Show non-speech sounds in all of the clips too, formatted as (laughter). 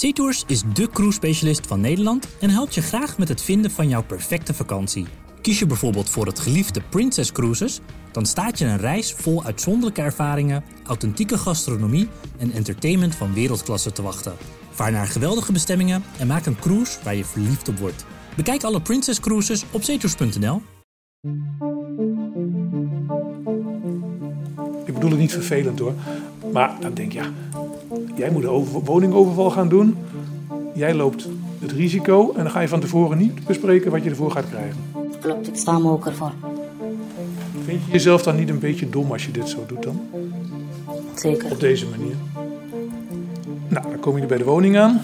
SeaTours is de cruise-specialist van Nederland en helpt je graag met het vinden van jouw perfecte vakantie. Kies je bijvoorbeeld voor het geliefde Princess Cruises, dan staat je een reis vol uitzonderlijke ervaringen, authentieke gastronomie en entertainment van wereldklasse te wachten. Vaar naar geweldige bestemmingen en maak een cruise waar je verliefd op wordt. Bekijk alle Princess Cruises op zeetours.nl. Ik bedoel het niet vervelend hoor. Maar dan denk je, ja, jij moet een woningoverval gaan doen. Jij loopt het risico en dan ga je van tevoren niet bespreken wat je ervoor gaat krijgen. Klopt, ik sta me ook ervoor. Vind je jezelf dan niet een beetje dom als je dit zo doet dan? Zeker. Op deze manier. Nou, dan kom je bij de woning aan.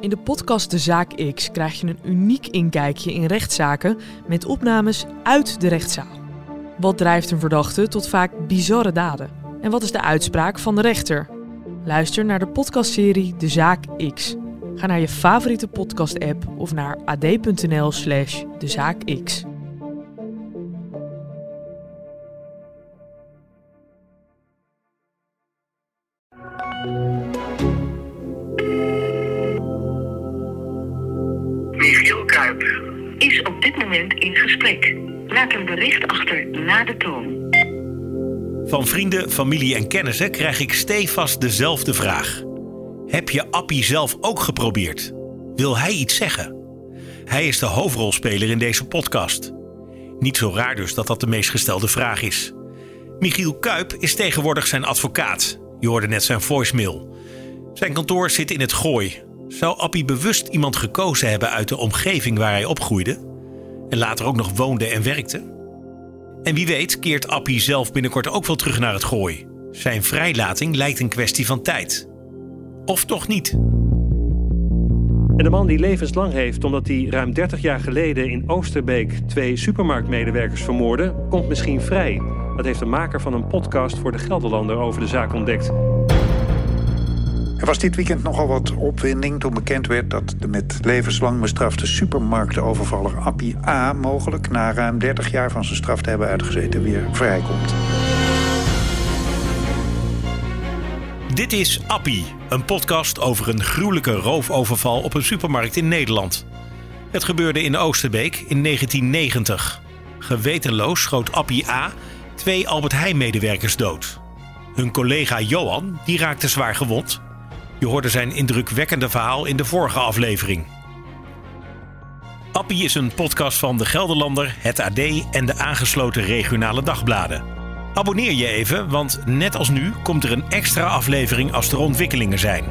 In de podcast De Zaak X krijg je een uniek inkijkje in rechtszaken met opnames uit de rechtszaal. Wat drijft een verdachte tot vaak bizarre daden? En wat is de uitspraak van de rechter? Luister naar de podcastserie De Zaak X. Ga naar je favoriete podcast-app of naar ad.nl/slash dezaakx. Michiel Kuip is op dit moment in gesprek. Laat een bericht achter na de toon. Van vrienden, familie en kennissen krijg ik stevast dezelfde vraag. Heb je Appie zelf ook geprobeerd? Wil hij iets zeggen? Hij is de hoofdrolspeler in deze podcast. Niet zo raar dus dat dat de meest gestelde vraag is. Michiel Kuip is tegenwoordig zijn advocaat. Je hoorde net zijn voicemail. Zijn kantoor zit in het Gooi. Zou Appie bewust iemand gekozen hebben uit de omgeving waar hij opgroeide? En later ook nog woonde en werkte? En wie weet keert Appie zelf binnenkort ook wel terug naar het Gooi. Zijn vrijlating lijkt een kwestie van tijd. Of toch niet? En de man die levenslang heeft omdat hij ruim 30 jaar geleden in Oosterbeek twee supermarktmedewerkers vermoordde, komt misschien vrij. Dat heeft de maker van een podcast voor de Gelderlander over de zaak ontdekt. Er was dit weekend nogal wat opwinding toen bekend werd dat de met levenslang bestrafte supermarktenovervaller Appie A. mogelijk na ruim 30 jaar van zijn straf te hebben uitgezeten weer vrijkomt. Dit is Appie, een podcast over een gruwelijke roofoverval op een supermarkt in Nederland. Het gebeurde in Oosterbeek in 1990. Gewetenloos schoot Appie A. twee Albert Heijn-medewerkers dood. Hun collega Johan die raakte zwaar gewond. Je hoorde zijn indrukwekkende verhaal in de vorige aflevering. Appie is een podcast van De Gelderlander, het AD en de aangesloten regionale dagbladen. Abonneer je even, want net als nu komt er een extra aflevering als er ontwikkelingen zijn.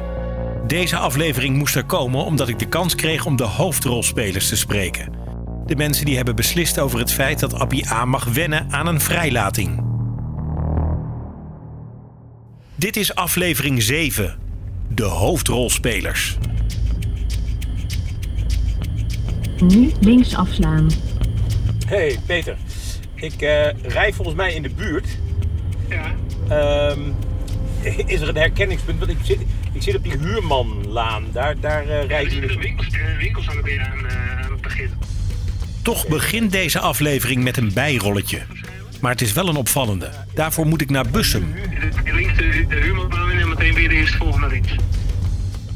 Deze aflevering moest er komen omdat ik de kans kreeg om de hoofdrolspelers te spreken. De mensen die hebben beslist over het feit dat Appie A mag wennen aan een vrijlating. Dit is aflevering 7. De hoofdrolspelers. Nu links afslaan. Hey Peter, ik uh, rij volgens mij in de buurt. Ja. Um, (laughs) is er een herkenningspunt? Want ik zit, ik zit op die huurmanlaan. Daar, daar uh, rijd ik. De winkels, de winkels aan het weer aan, uh, aan het beginnen. Toch begint deze aflevering met een bijrolletje. Maar het is wel een opvallende. Daarvoor moet ik naar Bussum. Links de, de meteen weer de eerste volgende links.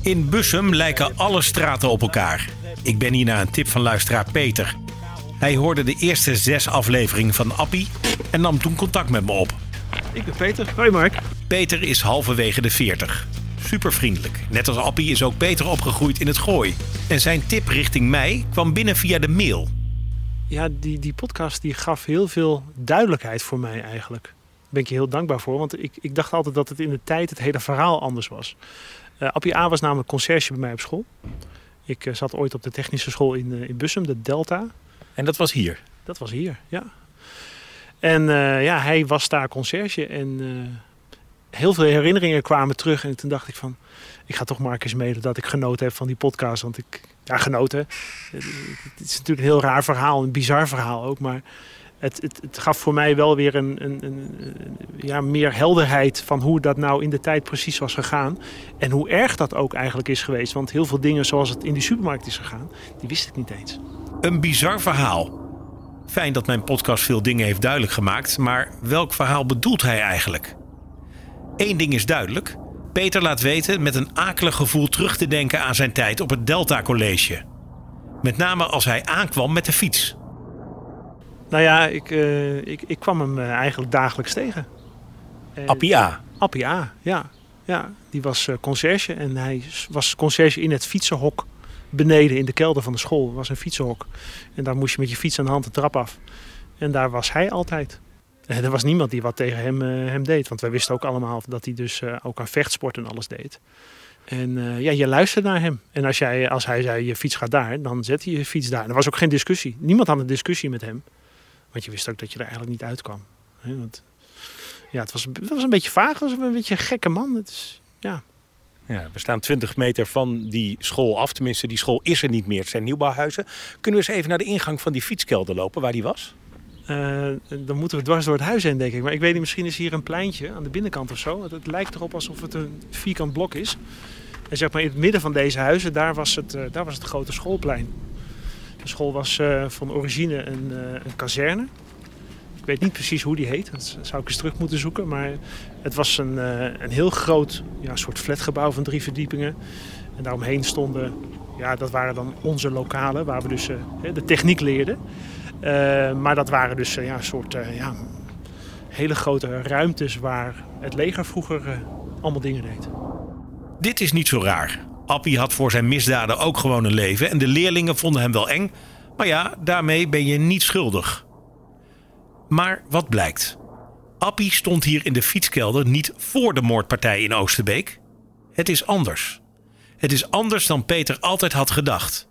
In Bussum lijken alle straten op elkaar. Ik ben hier naar een tip van luisteraar Peter. Hij hoorde de eerste zes afleveringen van Appie en nam toen contact met me op. Ik ben Peter. Hoi Mark. Peter is halverwege de 40. Super vriendelijk. Net als Appie is ook Peter opgegroeid in het Gooi. En zijn tip richting mij kwam binnen via de mail. Ja, die, die podcast die gaf heel veel duidelijkheid voor mij eigenlijk. Ben ik je heel dankbaar voor, want ik, ik dacht altijd dat het in de tijd het hele verhaal anders was. Uh, Appie A was namelijk conciërge bij mij op school. Ik uh, zat ooit op de technische school in, uh, in Bussum, de Delta. En dat was hier? Dat was hier, ja. En uh, ja, hij was daar conciërge en heel veel herinneringen kwamen terug. En toen dacht ik van, ik ga toch maar eens mailen dat ik genoten heb van die podcast. Want ik, ja, genoten. Het is natuurlijk een heel raar verhaal, een bizar verhaal ook. Maar het, het, het gaf voor mij wel weer een, een, een, ja, meer helderheid van hoe dat nou in de tijd precies was gegaan. En hoe erg dat ook eigenlijk is geweest. Want heel veel dingen zoals het in die supermarkt is gegaan, die wist ik niet eens. Een bizar verhaal. Fijn dat mijn podcast veel dingen heeft duidelijk gemaakt, maar welk verhaal bedoelt hij eigenlijk? Eén ding is duidelijk: Peter laat weten met een akelig gevoel terug te denken aan zijn tijd op het Delta College. Met name als hij aankwam met de fiets. Nou ja, ik, eh, ik, ik kwam hem eh, eigenlijk dagelijks tegen. En- Appie A. Appie A, ja. ja. Die was eh, conciërge en hij was conciërge in het fietsenhok beneden in de kelder van de school. Was een fietsenhok. En daar moest je met je fiets aan de hand de trap af. En daar was hij altijd. Eh, er was niemand die wat tegen hem, eh, hem deed. Want wij wisten ook allemaal dat hij dus eh, ook aan vechtsport en alles deed. En eh, ja, je luisterde naar hem. En als, jij, als hij zei, je fiets gaat daar, dan zet hij je fiets daar. En er was ook geen discussie. Niemand had een discussie met hem. Want je wist ook dat je er eigenlijk niet uitkwam. Hè, Want, ja, het was, het was een beetje vaag. Het was een beetje een gekke man. Het is, ja. Ja, we staan 20 meter van die school af. Tenminste, die school is er niet meer. Het zijn nieuwbouwhuizen. Kunnen we eens even naar de ingang van die fietskelder lopen, waar die was? Eh, dan moeten we dwars door het huis heen, denk ik. Maar ik weet niet, misschien is hier een pleintje aan de binnenkant of zo. Het, het lijkt erop alsof het een vierkant blok is. En zeg maar in het midden van deze huizen, daar was het, eh, daar was het grote schoolplein. De school was eh, van origine een, eh, een kazerne. Ik weet niet precies hoe die heet, dat zou ik eens terug moeten zoeken. Maar het was een, eh, een heel groot ja, soort flatgebouw van drie verdiepingen. En daaromheen stonden, ja, dat waren dan onze lokalen, waar we dus de techniek leerden. Maar dat waren dus eh, ja, soort ja, hele grote ruimtes waar het leger vroeger allemaal dingen deed. Dit is niet zo raar. Appie had voor zijn misdaden ook gewoon een leven en de leerlingen vonden hem wel eng. Maar ja, daarmee ben je niet schuldig. Maar wat blijkt? Appie stond hier in de fietskelder niet voor de moordpartij in Oosterbeek. Het is anders. Het is anders dan Peter altijd had gedacht.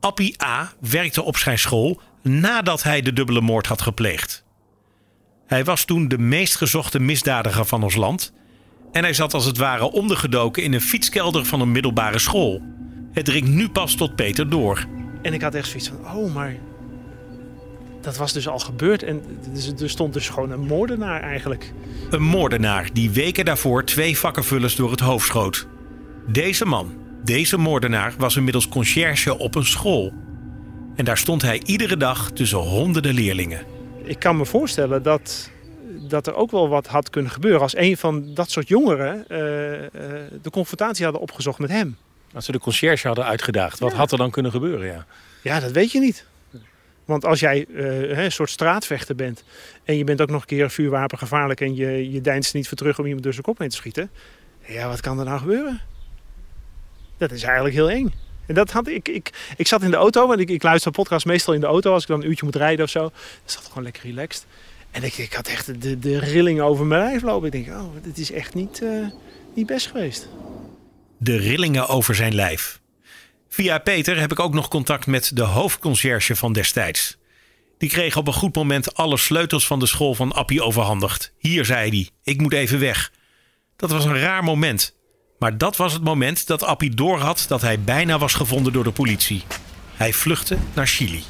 Appie A werkte op zijn school nadat hij de dubbele moord had gepleegd. Hij was toen de meest gezochte misdadiger van ons land en hij zat als het ware ondergedoken in een fietskelder van een middelbare school. Het dringt nu pas tot Peter door. En ik had echt zoiets van, oh, maar dat was dus al gebeurd. En dus- er stond dus gewoon een moordenaar eigenlijk. Een moordenaar die weken daarvoor twee vakkenvullers door het hoofd schoot. Deze man, deze moordenaar, was inmiddels conciërge op een school. En daar stond hij iedere dag tussen honderden leerlingen. Ik kan me voorstellen dat, dat er ook wel wat had kunnen gebeuren... als een van dat soort jongeren eh, eh, de confrontatie hadden opgezocht met hem. Als ze de conciërge hadden uitgedaagd, wat had er dan kunnen gebeuren? Ja. Ja, dat weet je niet. Want als jij eh, een soort straatvechter bent en je bent ook nog een keer vuurwapengevaarlijk en je, je deinst niet voor terug om iemand door zijn kop heen te schieten. Ja, wat kan er nou gebeuren? Dat is eigenlijk heel eng. En dat had ik, ik, ik zat in de auto, want ik, ik luister podcast meestal in de auto als ik dan een uurtje moet rijden of zo. Dan zat gewoon lekker relaxed. En ik, ik had echt de, de rillingen over mijn lijf lopen. Ik denk, oh, dit is echt niet, eh, niet best geweest. De rillingen over zijn lijf. Via Peter heb ik ook nog contact met de hoofdconciërge van destijds. Die kreeg op een goed moment alle sleutels van de school van Appie overhandigd. Hier, zei hij, ik moet even weg. Dat was een raar moment. Maar dat was het moment dat Appie doorhad dat hij bijna was gevonden door de politie. Hij vluchtte naar Chili.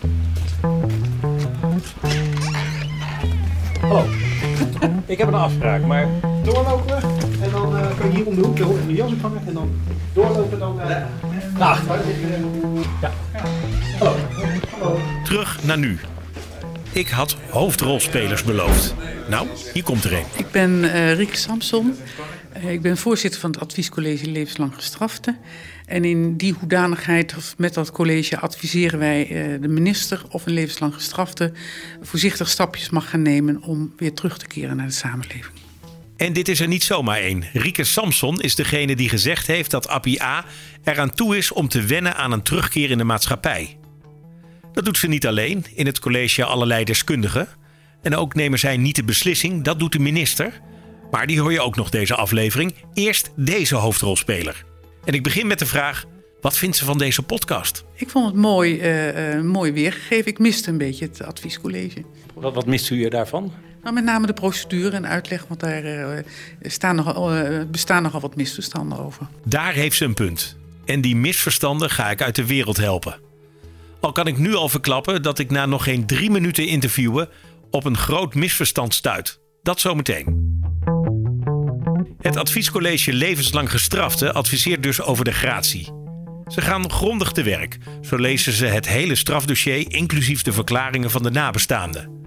Hallo. Ik heb een afspraak, maar doorlopen we en dan eh, kan je hier om de hoek de, de jas ophangen en dan doorlopen dan uh, naar achter. Ja. Hallo. Hallo. Terug naar nu. Ik had hoofdrolspelers beloofd. Nou, hier komt er een. Ik ben uh, Rieke Samson. Uh, ik ben voorzitter van het adviescollege Levenslang Gestraften. En in die hoedanigheid, of met dat college, adviseren wij uh, de minister of een levenslang gestrafte voorzichtig stapjes mag gaan nemen om weer terug te keren naar de samenleving. En dit is er niet zomaar één. Rieke Samson is degene die gezegd heeft dat Appie A eraan toe is om te wennen aan een terugkeer in de maatschappij. Dat doet ze niet alleen, in het college allerlei deskundigen. En ook nemen zij niet de beslissing, dat doet de minister. Maar die hoor je ook nog deze aflevering. Eerst deze hoofdrolspeler. En ik begin met de vraag: wat vindt ze van deze podcast? Ik vond het mooi, uh, uh, mooi weergegeven. Ik miste een beetje het adviescollege. Wat, wat mist u hier daarvan? Nou, met name de procedure en uitleg, want daar uh, staan nogal, bestaan nogal wat misverstanden over. Daar heeft ze een punt. En die misverstanden ga ik uit de wereld helpen. Al kan ik nu al verklappen dat ik na nog geen drie minuten interviewen op een groot misverstand stuit. Dat zometeen. Het adviescollege Levenslang Gestrafte adviseert dus over de gratie. Ze gaan grondig te werk. Zo lezen ze het hele strafdossier, inclusief de verklaringen van de nabestaanden.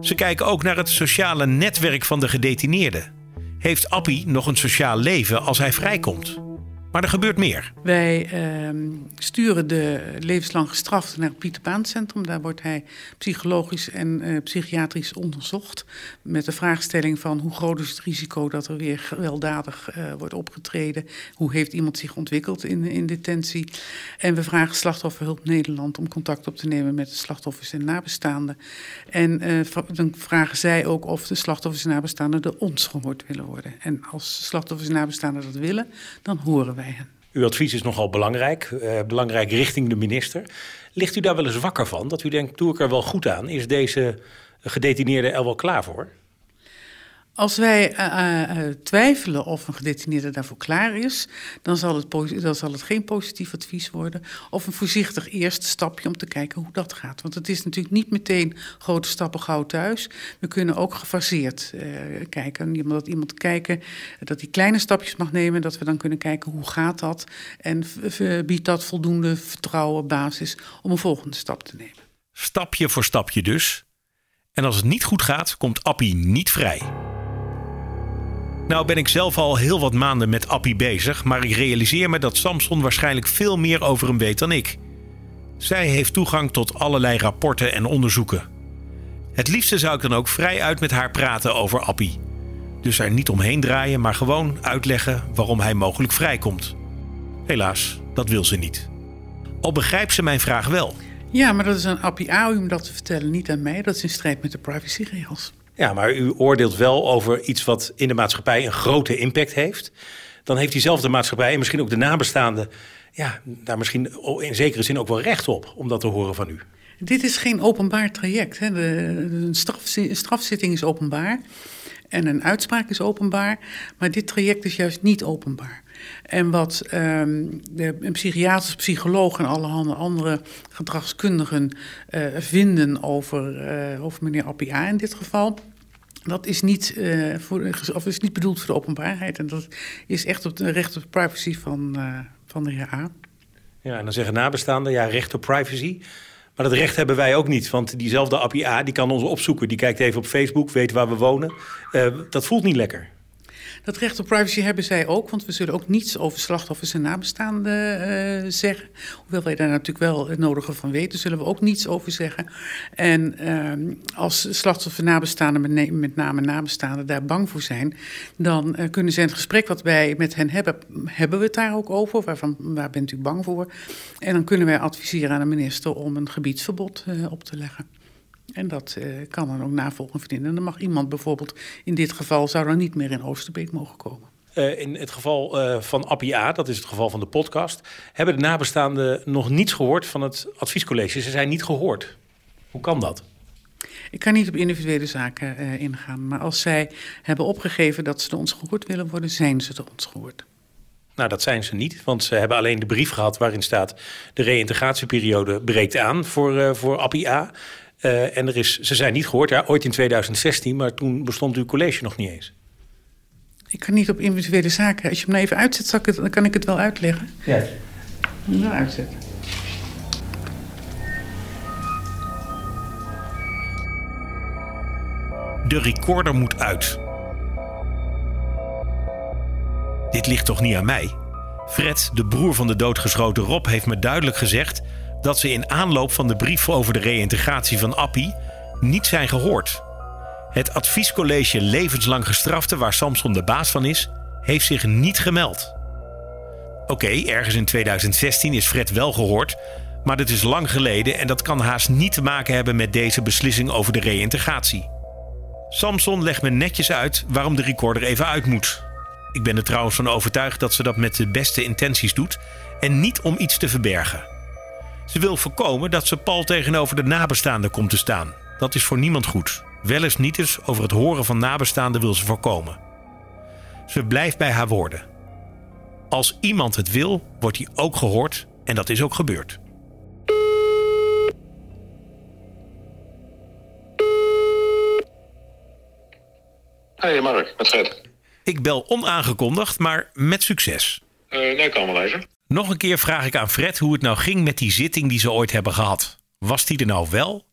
Ze kijken ook naar het sociale netwerk van de gedetineerden. heeft Appie nog een sociaal leven als hij vrijkomt? Maar er gebeurt meer. Wij ehm, sturen de levenslang gestrafte naar het Pieter Baan Centrum. Daar wordt hij psychologisch en eh, psychiatrisch onderzocht. Met de vraagstelling van hoe groot is het risico dat er weer gewelddadig eh, wordt opgetreden. Hoe heeft iemand zich ontwikkeld in, in detentie. En we vragen Slachtofferhulp Nederland om contact op te nemen met de slachtoffers en nabestaanden. En eh, dan vragen zij ook of de slachtoffers en nabestaanden door ons gehoord willen worden. En als slachtoffers en nabestaanden dat willen, dan horen wij Uw advies is nogal belangrijk, eh, belangrijk richting de minister. Ligt u daar wel eens wakker van? Dat u denkt, doe ik er wel goed aan? Is deze gedetineerde er wel klaar voor? Als wij uh, uh, twijfelen of een gedetineerde daarvoor klaar is, dan zal, het dan zal het geen positief advies worden. Of een voorzichtig eerste stapje om te kijken hoe dat gaat. Want het is natuurlijk niet meteen grote stappen gauw thuis. We kunnen ook gefaseerd kijken. Dat iemand kijken, dat hij kleine stapjes mag nemen. Dat we dan kunnen kijken hoe gaat dat. En biedt dat voldoende vertrouwen, basis om een volgende stap te nemen. Stapje voor stapje dus. En als het niet goed gaat, komt Appie niet vrij. Nou ben ik zelf al heel wat maanden met Appie bezig, maar ik realiseer me dat Samson waarschijnlijk veel meer over hem weet dan ik. Zij heeft toegang tot allerlei rapporten en onderzoeken. Het liefste zou ik dan ook vrij uit met haar praten over Appie. Dus er niet omheen draaien, maar gewoon uitleggen waarom hij mogelijk vrijkomt. Helaas, dat wil ze niet. Al begrijpt ze mijn vraag wel. Ja, maar dat is aan Appie A om dat te vertellen, niet aan mij. Dat is in strijd met de privacyregels. Ja, maar u oordeelt wel over iets wat in de maatschappij een grote impact heeft. Dan heeft diezelfde maatschappij en misschien ook de nabestaanden... ja, daar misschien in zekere zin ook wel recht op om dat te horen van u. Dit is geen openbaar traject. Hè. Straf, strafzitting is openbaar en een uitspraak is openbaar. Maar dit traject is juist niet openbaar. En wat um, de een psychiater, psycholoog en allerhande andere gedragskundigen uh, vinden over, uh, over meneer Appia in dit geval. Dat is niet, uh, voor, of is niet bedoeld voor de openbaarheid. En dat is echt op de recht op privacy van, van de heer A. Ja, en dan zeggen nabestaanden, ja, recht op privacy. Maar dat recht hebben wij ook niet, want diezelfde Appie A die kan ons opzoeken. Die kijkt even op Facebook, weet waar we wonen. Uh, dat voelt niet lekker. Dat recht op privacy hebben zij ook, want we zullen ook niets over slachtoffers en nabestaanden uh, zeggen. Hoewel wij daar natuurlijk wel het nodige van weten, zullen we ook niets over zeggen. En uh, als slachtoffers en nabestaanden, met, met name nabestaanden, daar bang voor zijn, dan uh, kunnen ze in het gesprek wat wij met hen hebben, hebben we het daar ook over. Waarvan, waar bent u bang voor? En dan kunnen wij adviseren aan de minister om een gebiedsverbod op te leggen. En dat uh, kan dan ook navolging verdienen. En dan mag iemand bijvoorbeeld, in dit geval, zou dan niet meer in Oosterbeek mogen komen. Uh, in het geval uh, van Appie A, dat is het geval van de podcast, hebben de nabestaanden nog niets gehoord van het adviescollege. Ze zijn niet gehoord. Hoe kan dat? Ik kan niet op individuele zaken uh, ingaan. Maar als zij hebben opgegeven dat ze door ons gehoord willen worden, zijn ze door ons gehoord. Nou, dat zijn ze niet, want ze hebben alleen de brief gehad waarin staat... de reïntegratieperiode breekt aan voor, voor Appie A. Uh, en er is, ze zijn niet gehoord, ja, ooit in 2016, maar toen bestond uw college nog niet eens. Ik kan niet op individuele zaken. Als je hem nou even uitzet, dan kan ik het wel uitleggen. Ja. Nou, uitzetten. De recorder moet uit. Dit ligt toch niet aan mij? Fred, de broer van de doodgeschoten Rob, heeft me duidelijk gezegd dat ze in aanloop van de brief over de reïntegratie van Appie niet zijn gehoord. Het adviescollege Levenslang Gestrafte, waar Samson de baas van is, heeft zich niet gemeld. Oké, ergens in 2016 is Fred wel gehoord, maar dat is lang geleden en dat kan haast niet te maken hebben met deze beslissing over de reïntegratie. Samson legt me netjes uit waarom de recorder even uit moet. Ik ben er trouwens van overtuigd dat ze dat met de beste intenties doet en niet om iets te verbergen. Ze wil voorkomen dat ze pal tegenover de nabestaanden komt te staan. Dat is voor niemand goed. Wel eens niet eens over het horen van nabestaanden wil ze voorkomen. Ze blijft bij haar woorden. Als iemand het wil, wordt hij ook gehoord en dat is ook gebeurd. Hey Mark, met Fred. Ik bel onaangekondigd, maar met succes. Uh, nee, kan wel even. Nog een keer vraag ik aan Fred hoe het nou ging met die zitting die ze ooit hebben gehad. Was die er nou wel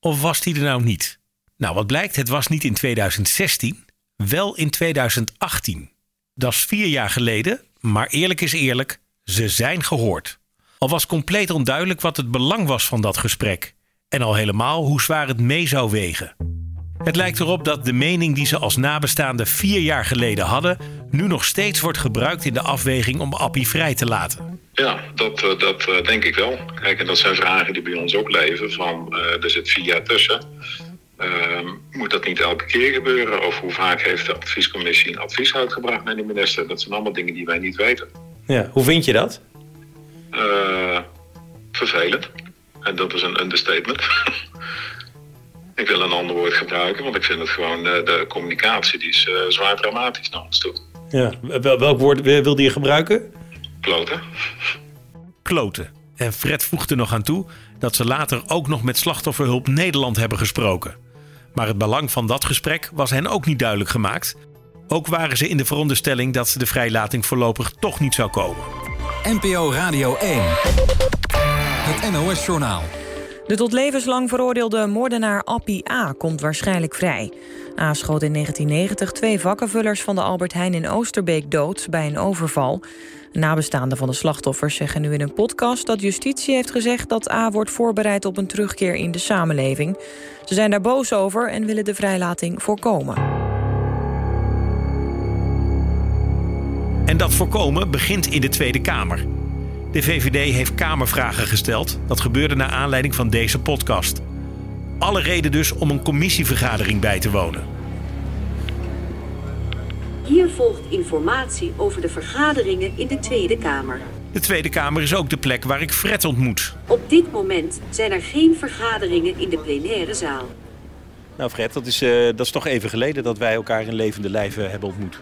of was die er nou niet? Nou, wat blijkt, het was niet in 2016, Wel in 2018. Dat is vier jaar geleden, maar eerlijk is eerlijk, ze zijn gehoord. Al was compleet onduidelijk wat het belang was van dat gesprek. En al helemaal hoe zwaar het mee zou wegen. Het lijkt erop dat de mening die ze als nabestaanden vier jaar geleden hadden, nu nog steeds wordt gebruikt in de afweging om Appie vrij te laten. Ja, dat, eh, dat eh, denk ik wel. Kijk, en dat zijn vragen die bij ons ook leven. Van, eh, er zit vier jaar tussen. Ehm, moet dat niet elke keer gebeuren? Of hoe vaak heeft de adviescommissie een advies uitgebracht naar de minister? Dat zijn allemaal dingen die wij niet weten. Ja, hoe vind je dat? Eh, vervelend. En dat is een understatement. (laughs) ik wil een ander woord gebruiken, want ik vind het gewoon, eh, de communicatie die is eh, zwaar dramatisch naar ons toe. Ja, wel- welk woord wilde je gebruiken? Kloten. Kloten. En Fred voegt er nog aan toe dat ze later ook nog met Slachtofferhulp Nederland hebben gesproken. Maar het belang van dat gesprek was hen ook niet duidelijk gemaakt. Ook waren ze in de veronderstelling dat de vrijlating voorlopig toch niet zou komen. NPO Radio 1. Het NOS-journaal. De tot levenslang veroordeelde moordenaar Appie A. komt waarschijnlijk vrij. A. schoot in 1990 twee vakkenvullers van de Albert Heijn in Oosterbeek dood bij een overval. Nabestaanden van de slachtoffers zeggen nu in een podcast dat justitie heeft gezegd dat A. wordt voorbereid op een terugkeer in de samenleving. Ze zijn daar boos over en willen de vrijlating voorkomen. En dat voorkomen begint in de Tweede Kamer. De VVD heeft Kamervragen gesteld. Dat gebeurde naar aanleiding van deze podcast. Alle reden dus om een commissievergadering bij te wonen. Hier volgt informatie over de vergaderingen in de Tweede Kamer. De Tweede Kamer is ook de plek waar ik Fred ontmoet. Op dit moment zijn er geen vergaderingen in de plenaire zaal. Nou Fred, dat is, eh, dat is toch even geleden dat wij elkaar in levende lijven hebben ontmoet.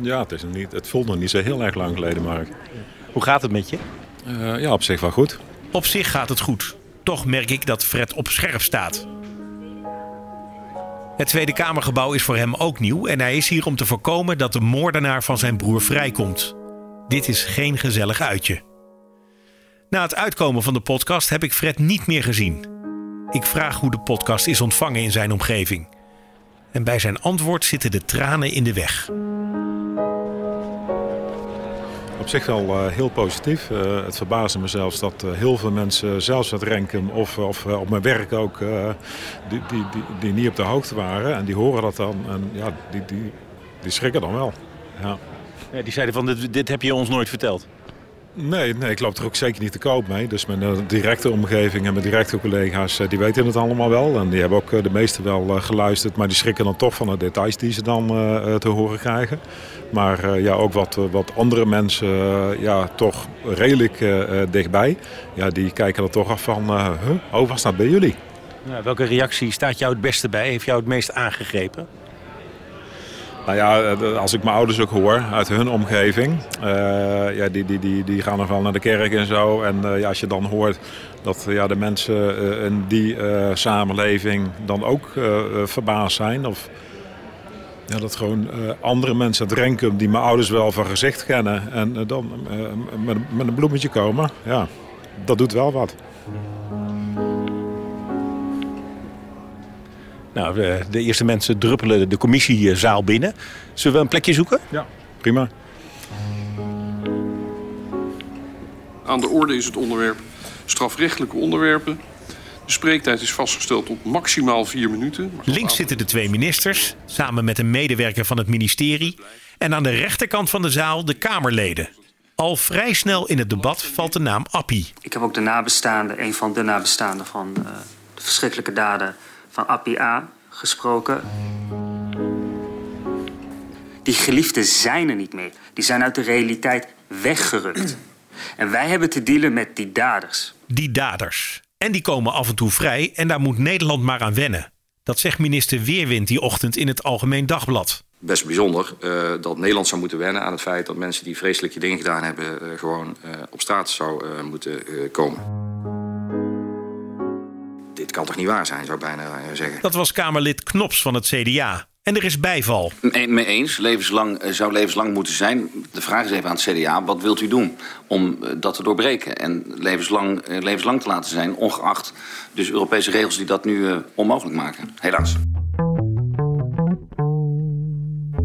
Ja, het, is niet, het voelt nog niet zo heel erg lang geleden, Mark. Hoe gaat het met je? Eh, ja, op zich wel goed. Op zich gaat het goed. Toch merk ik dat Fred op scherp staat. Het Tweede Kamergebouw is voor hem ook nieuw en hij is hier om te voorkomen dat de moordenaar van zijn broer vrijkomt. Dit is geen gezellig uitje. Na het uitkomen van de podcast heb ik Fred niet meer gezien. Ik vraag hoe de podcast is ontvangen in zijn omgeving. En bij zijn antwoord zitten de tranen in de weg. Op zich wel eh, heel positief. Eh, het verbaasde me zelfs dat eh, heel veel mensen, zelfs uit Renkum of, of op mijn werk ook, die, die, die, die niet op de hoogte waren. En die horen dat dan en ja, die, die, die schrikken dan wel. Ja. Ja, die zeiden van, dit, dit heb je ons nooit verteld. Nee, nee, ik loop er ook zeker niet te koop mee. Dus mijn directe omgeving en mijn directe collega's, die weten het allemaal wel. En die hebben ook de meeste wel geluisterd. Maar die schrikken dan toch van de details die ze dan te horen krijgen. Maar eh, ja, ook wat, eh, wat andere mensen, eh, ja, toch redelijk dichtbij. Ja, die kijken er toch af van, huh? oh, was dat bij jullie? Ja, welke reactie staat jou het beste bij? Heeft jou het meest aangegrepen? Nou ja, als ik mijn ouders ook hoor uit hun omgeving, ja, die, die, die, die gaan nog wel naar de kerk en zo. En ja, als je dan hoort dat ja, de mensen eh, in die samenleving dan ook verbaasd zijn. Of ja, dat gewoon eh, andere mensen uit Renkum die mijn ouders wel van gezicht kennen en eh, dan eh, met, met een bloemetje komen. Ja, dat doet wel wat. Nou, de, de eerste mensen druppelen de commissiezaal binnen. Zullen we een plekje zoeken? Ja, prima. Aan de orde is het onderwerp strafrechtelijke onderwerpen. De spreektijd is vastgesteld tot maximaal vier minuten. Links zitten de twee ministers, samen met een medewerker van het ministerie. En aan de rechterkant van de zaal de Kamerleden. Al vrij snel in het debat valt de naam Appie. Ik heb ook de nabestaanden, een van de nabestaanden van eh, de verschrikkelijke daden van Appie A. gesproken. Die geliefden zijn er niet meer. Die zijn uit de realiteit weggerukt. En wij hebben te dealen met die daders. Die daders. En die komen af en toe vrij en daar moet Nederland maar aan wennen. Dat zegt minister Weerwind die ochtend in het Algemeen Dagblad. best bijzonder eh, dat Nederland zou moeten wennen aan het feit dat mensen die vreselijke dingen gedaan hebben, eh, gewoon eh, op straat zou moeten komen. Dit kan toch niet waar zijn, zou ik bijna zeggen. Dat was Kamerlid Knops van het CDA. En er is bijval. Me- Mee eens, levenslang, eh, zou levenslang moeten zijn. De vraag is even aan het CDA, wat wilt u doen om eh, dat te doorbreken? En levenslang, eh, levenslang te laten zijn, ongeacht dus Europese regels die dat nu onmogelijk maken. Helaas.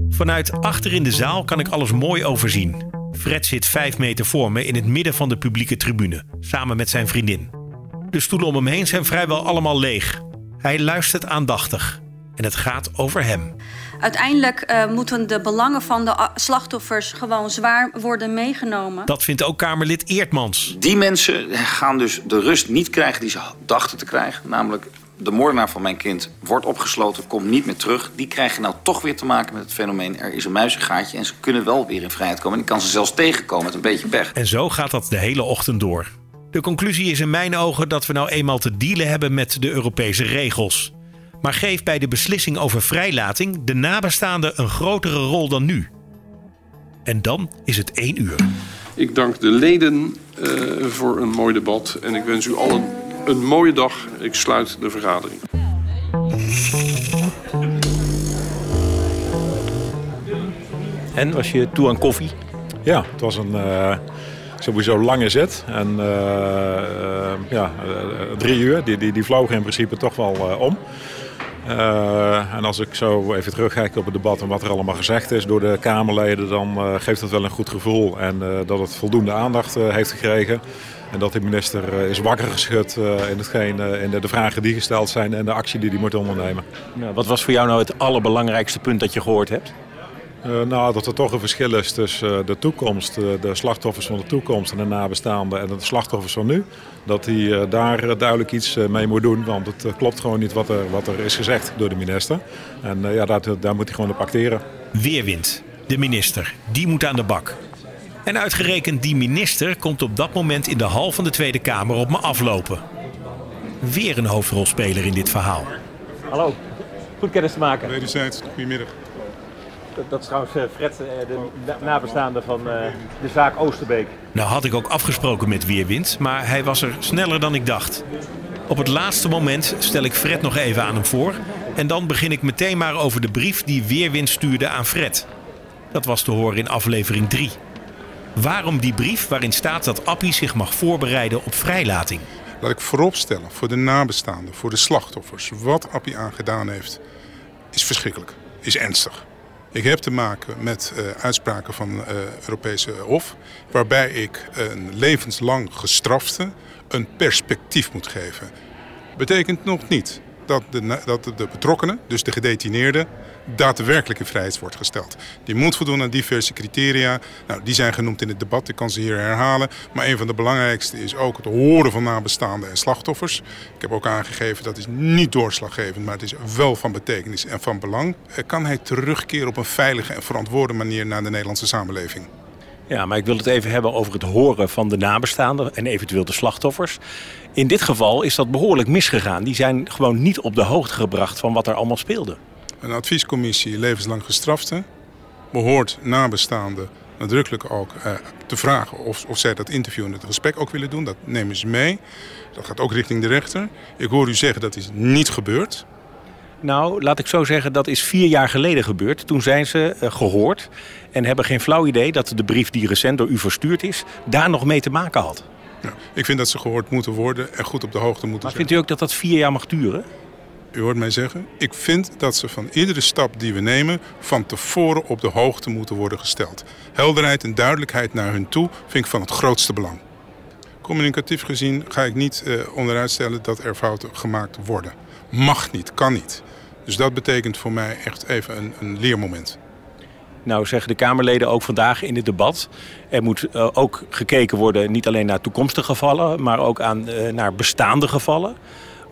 Vanuit achter in de zaal kan ik alles mooi overzien. Fred zit vijf meter voor me in het midden van de publieke tribune, samen met zijn vriendin. De stoelen om hem heen zijn vrijwel allemaal leeg. Hij luistert aandachtig en het gaat over hem. Uiteindelijk uh, moeten de belangen van de slachtoffers gewoon zwaar worden meegenomen. Dat vindt ook Kamerlid Eertmans. Die mensen gaan dus de rust niet krijgen die ze dachten te krijgen. Namelijk de moordenaar van mijn kind wordt opgesloten, komt niet meer terug. Die krijgen nou toch weer te maken met het fenomeen... er is een muizengaatje en ze kunnen wel weer in vrijheid komen. En die kan ze zelfs tegenkomen met een beetje pech. En zo gaat dat de hele ochtend door. De conclusie is in mijn ogen dat we nou eenmaal te dealen hebben met de Europese regels. Maar geef bij de beslissing over vrijlating de nabestaanden een grotere rol dan nu. En dan is het één uur. Ik dank de leden uh, voor een mooi debat en ik wens u allen een mooie dag. Ik sluit de vergadering. En was je toe aan koffie? Ja, het was een uh, sowieso lange zet. En uh, uh, ja, drie uur, die, die, die vlogen in principe toch wel om. En als ik zo even terugkijk op het debat en wat er allemaal gezegd is door de Kamerleden, dan geeft het wel een goed gevoel. En dat het voldoende aandacht heeft gekregen. En dat de minister eh, is wakker geschud eh, in, hetgeen, eh, in de, de, vragen die gesteld zijn en de actie die hij moet ondernemen. Wat was voor jou nou het allerbelangrijkste punt dat je gehoord hebt? Uh, nou, dat er toch een verschil is tussen de toekomst, de slachtoffers van de toekomst en de nabestaanden en de slachtoffers van nu. Dat hij daar duidelijk iets mee moet doen, want het klopt gewoon niet wat er, wat er is gezegd door de minister. En ja, daar, daar moet hij gewoon op acteren. Weerwind, de minister, die moet aan de bak. En uitgerekend die minister komt op dat moment in de hal van de Tweede Kamer op me aflopen. Weer een hoofdrolspeler in dit verhaal. Hallo, goed kennis te maken. Wederzijds, goedemiddag. Dat, is trouwens eh, Fred, eh, de nabestaande van eh, de zaak Oosterbeek. Nou had ik ook afgesproken met Weerwind, maar hij was er sneller dan ik dacht. Op het laatste moment stel ik Fred nog even aan hem voor. En dan begin ik meteen maar over de brief die Weerwind stuurde aan Fred. Dat was te horen in aflevering 3. Waarom die brief waarin staat dat Appie zich mag voorbereiden op vrijlating? Laat ik vooropstellen voor de nabestaanden, voor de slachtoffers. Wat Appie aangedaan heeft, is verschrikkelijk, is ernstig. Ik heb te maken met uh, uitspraken van uh, Europese Hof, waarbij ik een levenslang gestrafte een perspectief moet geven. Betekent nog niet dat de, dat de betrokkenen, dus de gedetineerde, daadwerkelijk in vrijheid wordt gesteld. Die moet voldoen aan diverse criteria. Nou, die zijn genoemd in het debat, ik kan ze hier herhalen. Maar een van de belangrijkste is ook het horen van nabestaanden en slachtoffers. Ik heb ook aangegeven dat is niet doorslaggevend, maar het is wel van betekenis en van belang. Kan hij terugkeren op een veilige en verantwoorde manier naar de Nederlandse samenleving? Ja, maar ik wil het even hebben over het horen van de nabestaanden en eventueel de slachtoffers. In dit geval is dat behoorlijk misgegaan. Die zijn gewoon niet op de hoogte gebracht van wat er allemaal speelde. Een adviescommissie levenslang gestrafte behoort nabestaanden nadrukkelijk ook eh, te vragen of, of zij dat interview en het gesprek ook willen doen. Dat nemen ze mee. Dat gaat ook richting de rechter. Ik hoor u zeggen dat is niet gebeurd. Nou, laat ik zo zeggen, dat is vier jaar geleden gebeurd. Toen zijn ze uh, gehoord en hebben geen flauw idee dat de brief die recent door u verstuurd is, daar nog mee te maken had. Ja, ik vind dat ze gehoord moeten worden en goed op de hoogte moeten maar zijn. vindt u ook dat dat vier jaar mag duren? U hoort mij zeggen, ik vind dat ze van iedere stap die we nemen van tevoren op de hoogte moeten worden gesteld. Helderheid en duidelijkheid naar hun toe vind ik van het grootste belang. Communicatief gezien ga ik niet uh, onderuit stellen dat er fouten gemaakt worden. Mag niet, kan niet. Dus dat betekent voor mij echt even een, een leermoment. Nou zeggen de Kamerleden ook vandaag in het debat... er moet uh, ook gekeken worden niet alleen naar toekomstige gevallen... maar ook aan, uh, naar bestaande gevallen.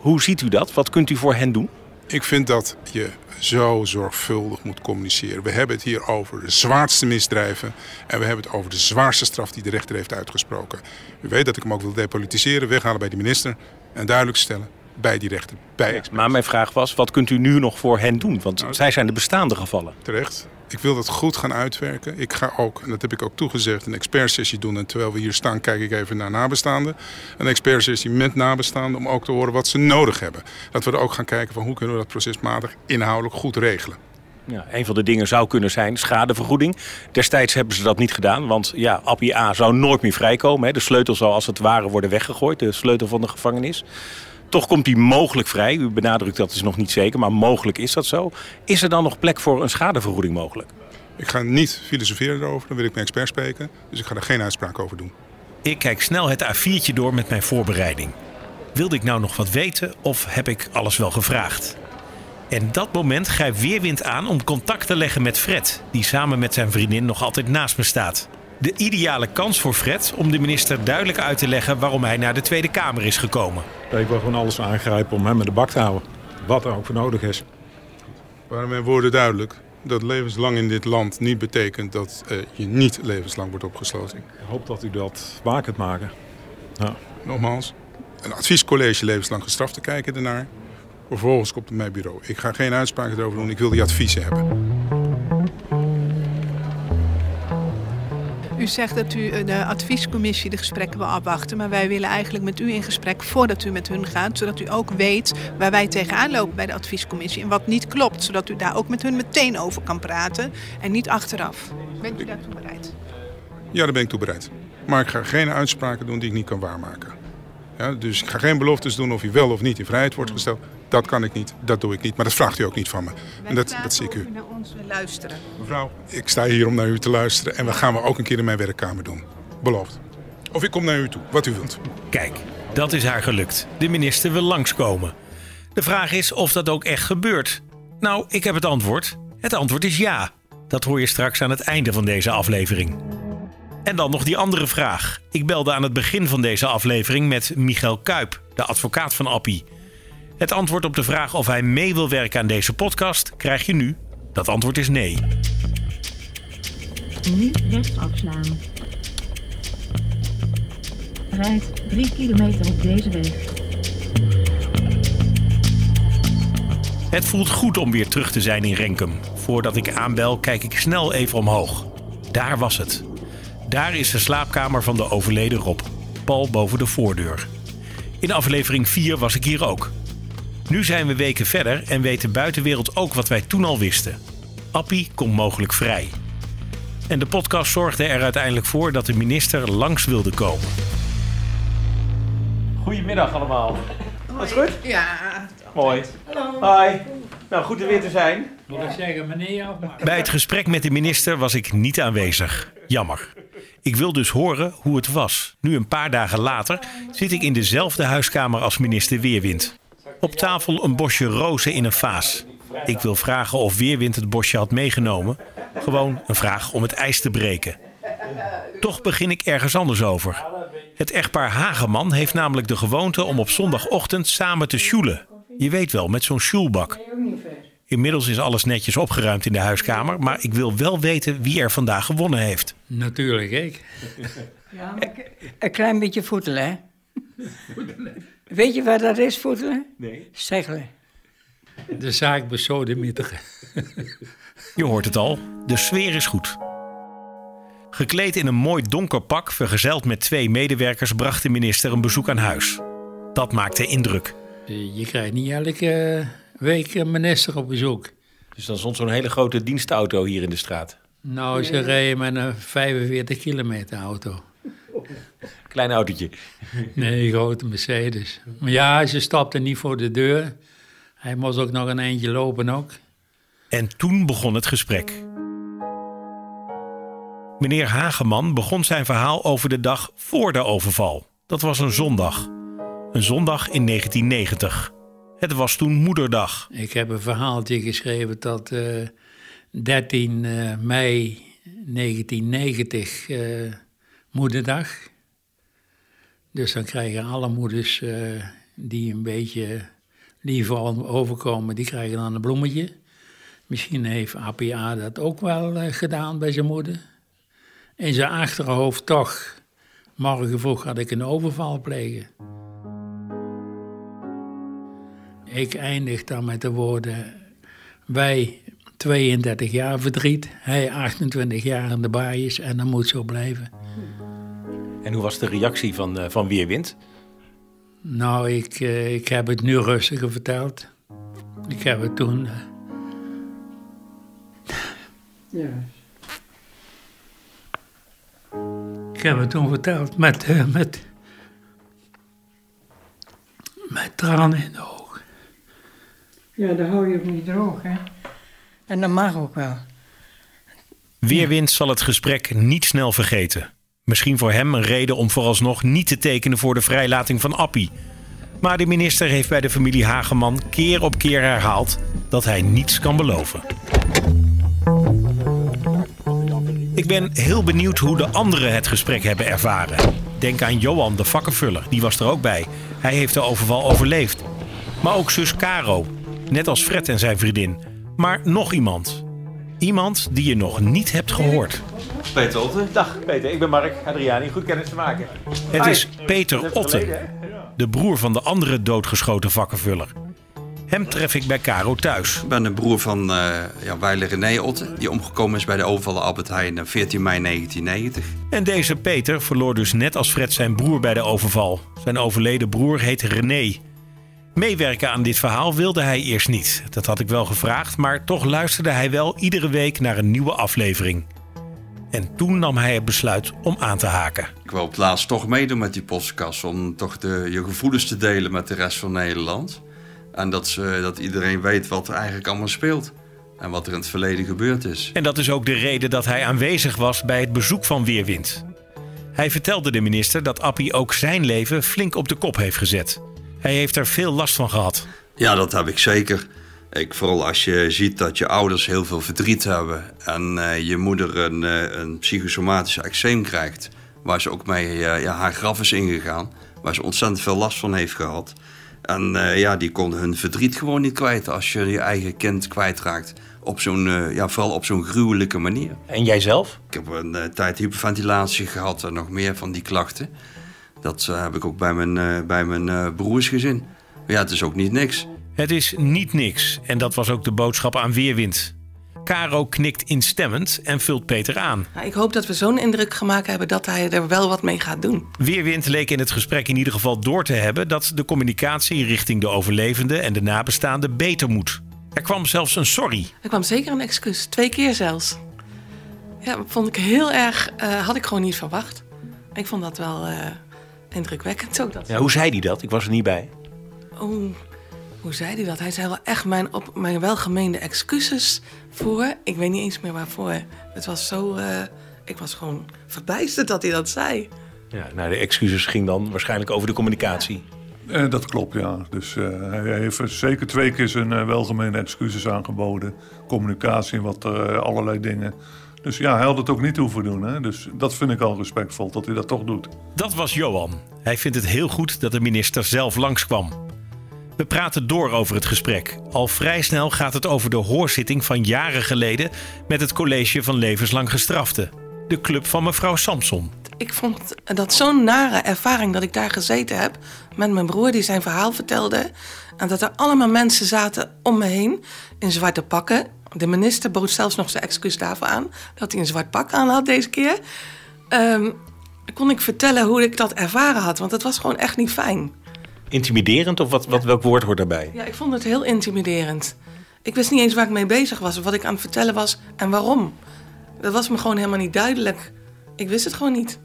Hoe ziet u dat? Wat kunt u voor hen doen? Ik vind dat je zo zorgvuldig moet communiceren. We hebben het hier over de zwaarste misdrijven... en we hebben het over de zwaarste straf die de rechter heeft uitgesproken. U weet dat ik hem ook wil depolitiseren, weghalen bij de minister... en duidelijk stellen bij die rechter. Bij maar mijn vraag was, wat kunt u nu nog voor hen doen? Want nou, zij zijn de bestaande gevallen. Terecht. Ik wil dat goed gaan uitwerken. Ik ga ook, en dat heb ik ook toegezegd, een expertsessie doen. En terwijl we hier staan, kijk ik even naar nabestaanden. Een expertsessie met nabestaanden om ook te horen wat ze nodig hebben. Dat we er ook gaan kijken van hoe kunnen we dat procesmatig inhoudelijk goed regelen. Ja, een van de dingen zou kunnen zijn schadevergoeding. Destijds hebben ze dat niet gedaan, want ja, Appie A zou nooit meer vrijkomen. Hè. De sleutel zou als het ware worden weggegooid, de sleutel van de gevangenis. Toch komt hij mogelijk vrij. U benadrukt dat is nog niet zeker, maar mogelijk is dat zo. Is er dan nog plek voor een schadevergoeding mogelijk? Ik ga niet filosoferen erover, dan wil ik mijn expert spreken. Dus ik ga er geen uitspraak over doen. Ik kijk snel het A4'tje door met mijn voorbereiding. Wilde ik nou nog wat weten of heb ik alles wel gevraagd? En dat moment grijpt Weerwind aan om contact te leggen met Fred, die samen met zijn vriendin nog altijd naast me staat. De ideale kans voor Fred om de minister duidelijk uit te leggen waarom hij naar de Tweede Kamer is gekomen. Ik wil gewoon alles aangrijpen om hem in de bak te houden. Wat er ook voor nodig is. Waren mijn woorden duidelijk? Dat levenslang in dit land niet betekent dat eh, je niet levenslang wordt opgesloten. Ik hoop dat u dat waar kunt maken. Ja. Nogmaals, een adviescollege levenslang gestraft te kijken ernaar. Vervolgens komt het mijn bureau. Ik ga geen uitspraken erover doen, ik wil die adviezen hebben. U zegt dat u de adviescommissie de gesprekken wil afwachten. Maar wij willen eigenlijk met u in gesprek voordat u met hun gaat. Zodat u ook weet waar wij tegenaan lopen bij de adviescommissie. En wat niet klopt. Zodat u daar ook met hun meteen over kan praten. En niet achteraf. Bent u daartoe bereid? Ja, daar ben ik toe bereid. Maar ik ga geen uitspraken doen die ik niet kan waarmaken. Ja, dus ik ga geen beloftes doen of hij wel of niet in vrijheid wordt gesteld. Dat kan ik niet, dat doe ik niet. Maar dat vraagt u ook niet van me. en dat, dat zie ik u. u naar ons luisteren. Mevrouw, ik sta hier om naar u te luisteren. En dat gaan we ook een keer in mijn werkkamer doen. Beloofd. Of ik kom naar u toe, wat u wilt. Kijk, dat is haar gelukt. De minister wil langskomen. De vraag is of dat ook echt gebeurt. Nou, ik heb het antwoord. Het antwoord is ja. Dat hoor je straks aan het einde van deze aflevering. En dan nog die andere vraag. Ik belde aan het begin van deze aflevering met Michael Kuip, de advocaat van Appie. Het antwoord op de vraag of hij mee wil werken aan deze podcast krijg je nu. Dat antwoord is nee. Nu rechts afslaan. Rijd 3 kilometer op deze weg. Het voelt goed om weer terug te zijn in Renkum. Voordat ik aanbel, kijk ik snel even omhoog. Daar was het. Daar is de slaapkamer van de overleden Rob. Pal boven de voordeur. In aflevering 4 was ik hier ook. Nu zijn we weken verder en weet de buitenwereld ook wat wij toen al wisten. Appie komt mogelijk vrij. En de podcast zorgde er uiteindelijk voor dat de minister langs wilde komen. Goedemiddag allemaal. Alles goed? Ja. Mooi. Hallo. Hi. Nou, goed er weer te zijn. Wil ik zeggen, meneer of maar? Bij het gesprek met de minister was ik niet aanwezig. Jammer. Ik wil dus horen hoe het was. Nu een paar dagen later zit ik in dezelfde huiskamer als minister Weerwind. Op tafel een bosje rozen in een vaas. Ik wil vragen of Weerwind het bosje had meegenomen. Gewoon een vraag om het ijs te breken. Toch begin ik ergens anders over. Het echtpaar Hageman heeft namelijk de gewoonte om op zondagochtend samen te sjoelen. Je weet wel, met zo'n sjoelbak. Inmiddels is alles netjes opgeruimd in de huiskamer, maar ik wil wel weten wie er vandaag gewonnen heeft. Natuurlijk, ik. Ja, maar ik- een klein beetje voetelen, hè? Weet je waar dat is, voetelen? Nee. Zegelen. De zaak besodemieteren. Je hoort het al, de sfeer is goed. Gekleed in een mooi donker pak, vergezeld met twee medewerkers, bracht de minister een bezoek aan huis. Dat maakte indruk. Je krijgt niet elke week een minister op bezoek. Dus dan stond zo'n hele grote dienstauto hier in de straat. Nou, ze rijden met een 45 kilometer auto. Klein autootje. Nee, grote Mercedes. Maar ja, ze stapte niet voor de deur. Hij moest ook nog een eindje lopen ook. En toen begon het gesprek. Meneer Hageman begon zijn verhaal over de dag voor de overval. Dat was een zondag. Een zondag in 1990. Het was toen moederdag. Ik heb een verhaaltje geschreven dat eh 13 eh, mei 1990 eh, moederdag. Dus dan krijgen alle moeders eh, die een beetje liever overkomen, die krijgen dan een bloemetje. Misschien heeft APA dat ook wel eh, gedaan bij zijn moeder. In zijn achterhoofd toch, morgen vroeg had ik een overval plegen. Ik eindig dan met de woorden: wij 32 jaar verdriet, hij 28 jaar in de baaiers en dat moet zo blijven. En hoe was de reactie van, eh, van Weerwind? Nou, ik, eh, ik heb het nu rustiger verteld. Ik heb het toen. eh, Ja. ik heb het toen verteld met, met, met tranen in de ogen. Ja, dan hou je ook niet droog, hè? En dat mag ook wel. Weerwind zal het gesprek niet snel vergeten. Misschien voor hem een reden om vooralsnog niet te tekenen voor de vrijlating van Appie. Maar de minister heeft bij de familie Hageman keer op keer herhaald dat hij niets kan beloven. Ik ben heel benieuwd hoe de anderen het gesprek hebben ervaren. Denk aan Johan, de vakkenvuller, die was er ook bij. Hij heeft de overval overleefd. Maar ook zus Caro, net als Fred en zijn vriendin. Maar nog iemand. Iemand die je nog niet hebt gehoord. Peter Otte. Dag Peter, ik ben Mark Adriani. Goed kennis te maken. Het is Peter Otten, de broer van de andere doodgeschoten vakkenvuller. Hem tref ik bij Caro thuis. Ik ben de broer van uh, ja, Weiler René Otten, die omgekomen is bij de overvallen Albert Heijn op 14 mei 1990. En deze Peter verloor dus net als Fred zijn broer bij de overval. Zijn overleden broer heet René. Meewerken aan dit verhaal wilde hij eerst niet. Dat had ik wel gevraagd, maar toch luisterde hij wel iedere week naar een nieuwe aflevering. En toen nam hij het besluit om aan te haken. Ik wil op het laatst toch meedoen met die podcast om toch de, je gevoelens te delen met de rest van Nederland. En dat, ze, dat iedereen weet wat er eigenlijk allemaal speelt. En wat er in het verleden gebeurd is. En dat is ook de reden dat hij aanwezig was bij het bezoek van Weerwind. Hij vertelde de minister dat Appie ook zijn leven flink op de kop heeft gezet. Hij heeft er veel last van gehad. Ja, dat heb ik zeker. Ik, vooral als je ziet dat je ouders heel veel verdriet hebben en uh, je moeder een, uh, een psychosomatisch eczeem krijgt, waar ze ook mee uh, ja, haar graf is ingegaan, waar ze ontzettend veel last van heeft gehad. En ja, die kon hun verdriet gewoon niet kwijt als je je eigen kind kwijtraakt. Op zo'n, ja, vooral op zo'n gruwelijke manier. En jijzelf? Ik heb een tijd hyperventilatie gehad en nog meer van die klachten. Dat heb ik ook bij mijn, bij mijn broers gezin. Maar ja, het is ook niet niks. Het is niet niks en dat was ook de boodschap aan Weerwind. Caro knikt instemmend en vult Peter aan. Nou, ik hoop dat we zo'n indruk gemaakt hebben dat hij er wel wat mee gaat doen. Weerwind leek in het gesprek in ieder geval door te hebben dat de communicatie richting de overlevenden en de nabestaanden beter moet. Er kwam zelfs een sorry. Er kwam zeker een excuus, twee keer zelfs. Ja, vond ik heel erg, uh, had ik gewoon niet verwacht. Ik vond dat wel uh, indrukwekkend ook. Dat ja, hoe zei hij dat? Ik was er niet bij. Oh, hoe zei hij dat? Hij zei wel echt mijn, op, mijn welgemeende excuses voor. Ik weet niet eens meer waarvoor. Het was zo. Uh, ik was gewoon verbijsterd dat hij dat zei. Ja, nou, de excuses ging dan waarschijnlijk over de communicatie. Eh, dat klopt, ja. Dus uh, hij heeft zeker twee keer zijn uh, welgemeende excuses aangeboden. Communicatie en wat allerlei dingen. Dus ja, hij had het ook niet hoeven doen. Hè? Dus dat vind ik al respectvol, dat hij dat toch doet. Dat was Johan. Hij vindt het heel goed dat de minister zelf langskwam. We praten door over het gesprek. Al vrij snel gaat het over de hoorzitting van jaren geleden met het College van Levenslang Gestraften. De club van mevrouw Samson. Ik vond dat zo'n nare ervaring dat ik daar gezeten heb met mijn broer die zijn verhaal vertelde. En dat er allemaal mensen zaten om me heen in zwarte pakken. De minister bood zelfs nog zijn excuus daarvoor aan dat hij een zwart pak aan had deze keer. Um, kon ik vertellen hoe ik dat ervaren had, want het was gewoon echt niet fijn. Intimiderend of wat, wat, welk woord hoort daarbij? Ja, ik vond het heel intimiderend. Ik wist niet eens waar ik mee bezig was of wat ik aan het vertellen was en waarom. Dat was me gewoon helemaal niet duidelijk. Ik wist het gewoon niet.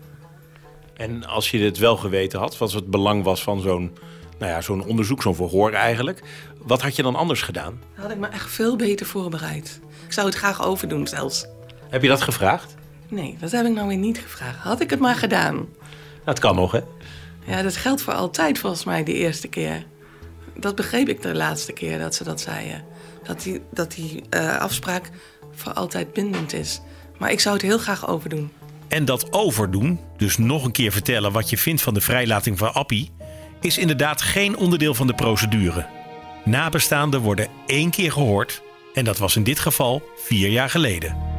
En als je het wel geweten had, wat het belang was van zo'n nou ja, zo'n onderzoek, zo'n verhoor eigenlijk, wat had je dan anders gedaan? Dan had ik me echt veel beter voorbereid. Ik zou het graag overdoen zelfs. Heb je dat gevraagd? Nee, dat heb ik nou weer niet gevraagd. Had ik het maar gedaan. Dat kan nog, hè? Ja, dat geldt voor altijd volgens mij de eerste keer. Dat begreep ik de laatste keer dat ze dat zeiden. Dat die, dat die uh, afspraak voor altijd bindend is. Maar ik zou het heel graag overdoen. En dat overdoen, dus nog een keer vertellen wat je vindt van de vrijlating van Appie, is inderdaad geen onderdeel van de procedure. Nabestaanden worden één keer gehoord en dat was in dit geval vier jaar geleden.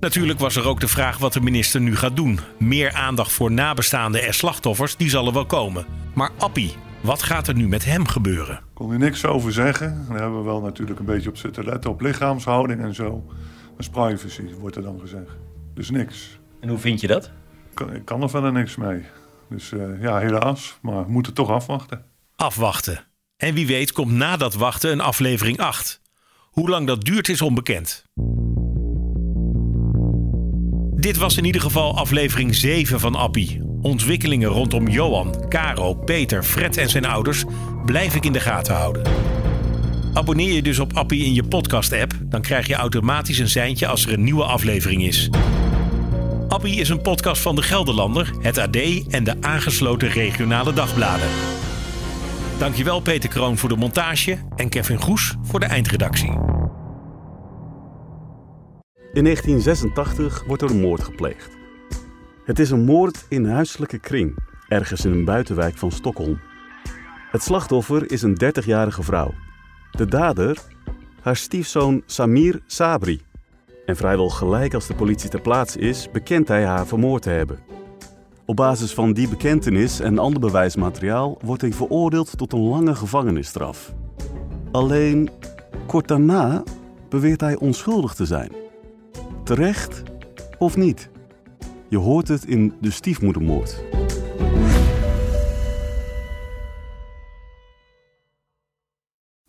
Natuurlijk was er ook de vraag wat de minister nu gaat doen. Meer aandacht voor nabestaanden en slachtoffers, die zal er wel komen. Maar Appie, wat gaat er nu met hem gebeuren? Ik kon er niks over zeggen. Daar hebben we wel natuurlijk een beetje op zitten letten, op lichaamshouding en zo. Maar privacy wordt er dan gezegd. Dus niks. En hoe vind je dat? Ik kan, er verder niks mee. Dus uh, ja, helaas. Maar we moeten toch afwachten. Afwachten. En wie weet komt na dat wachten een aflevering 8. Hoe lang dat duurt is onbekend. Dit was in ieder geval aflevering 7 van Appie. Ontwikkelingen rondom Johan, Caro, Peter, Fred en zijn ouders blijf ik in de gaten houden. Abonneer je dus op Appie in je podcast-app, dan krijg je automatisch een seintje als er een nieuwe aflevering is. Appie is een podcast van de Gelderlander, het AD en de aangesloten regionale dagbladen. Dankjewel Peter Kroon voor de montage en Kevin Goes voor de eindredactie. In 1986 wordt er een moord gepleegd. Het is een moord in huiselijke kring, ergens in een buitenwijk van Stockholm. Het slachtoffer is een 30-jarige vrouw. De dader, haar stiefzoon Samir Sabri. En vrijwel gelijk als de politie ter plaatse is, bekent hij haar vermoord te hebben. Op basis van die bekentenis en ander bewijsmateriaal wordt hij veroordeeld tot een lange gevangenisstraf. Alleen kort daarna beweert hij onschuldig te zijn. Terecht of niet? Je hoort het in de stiefmoedermoord.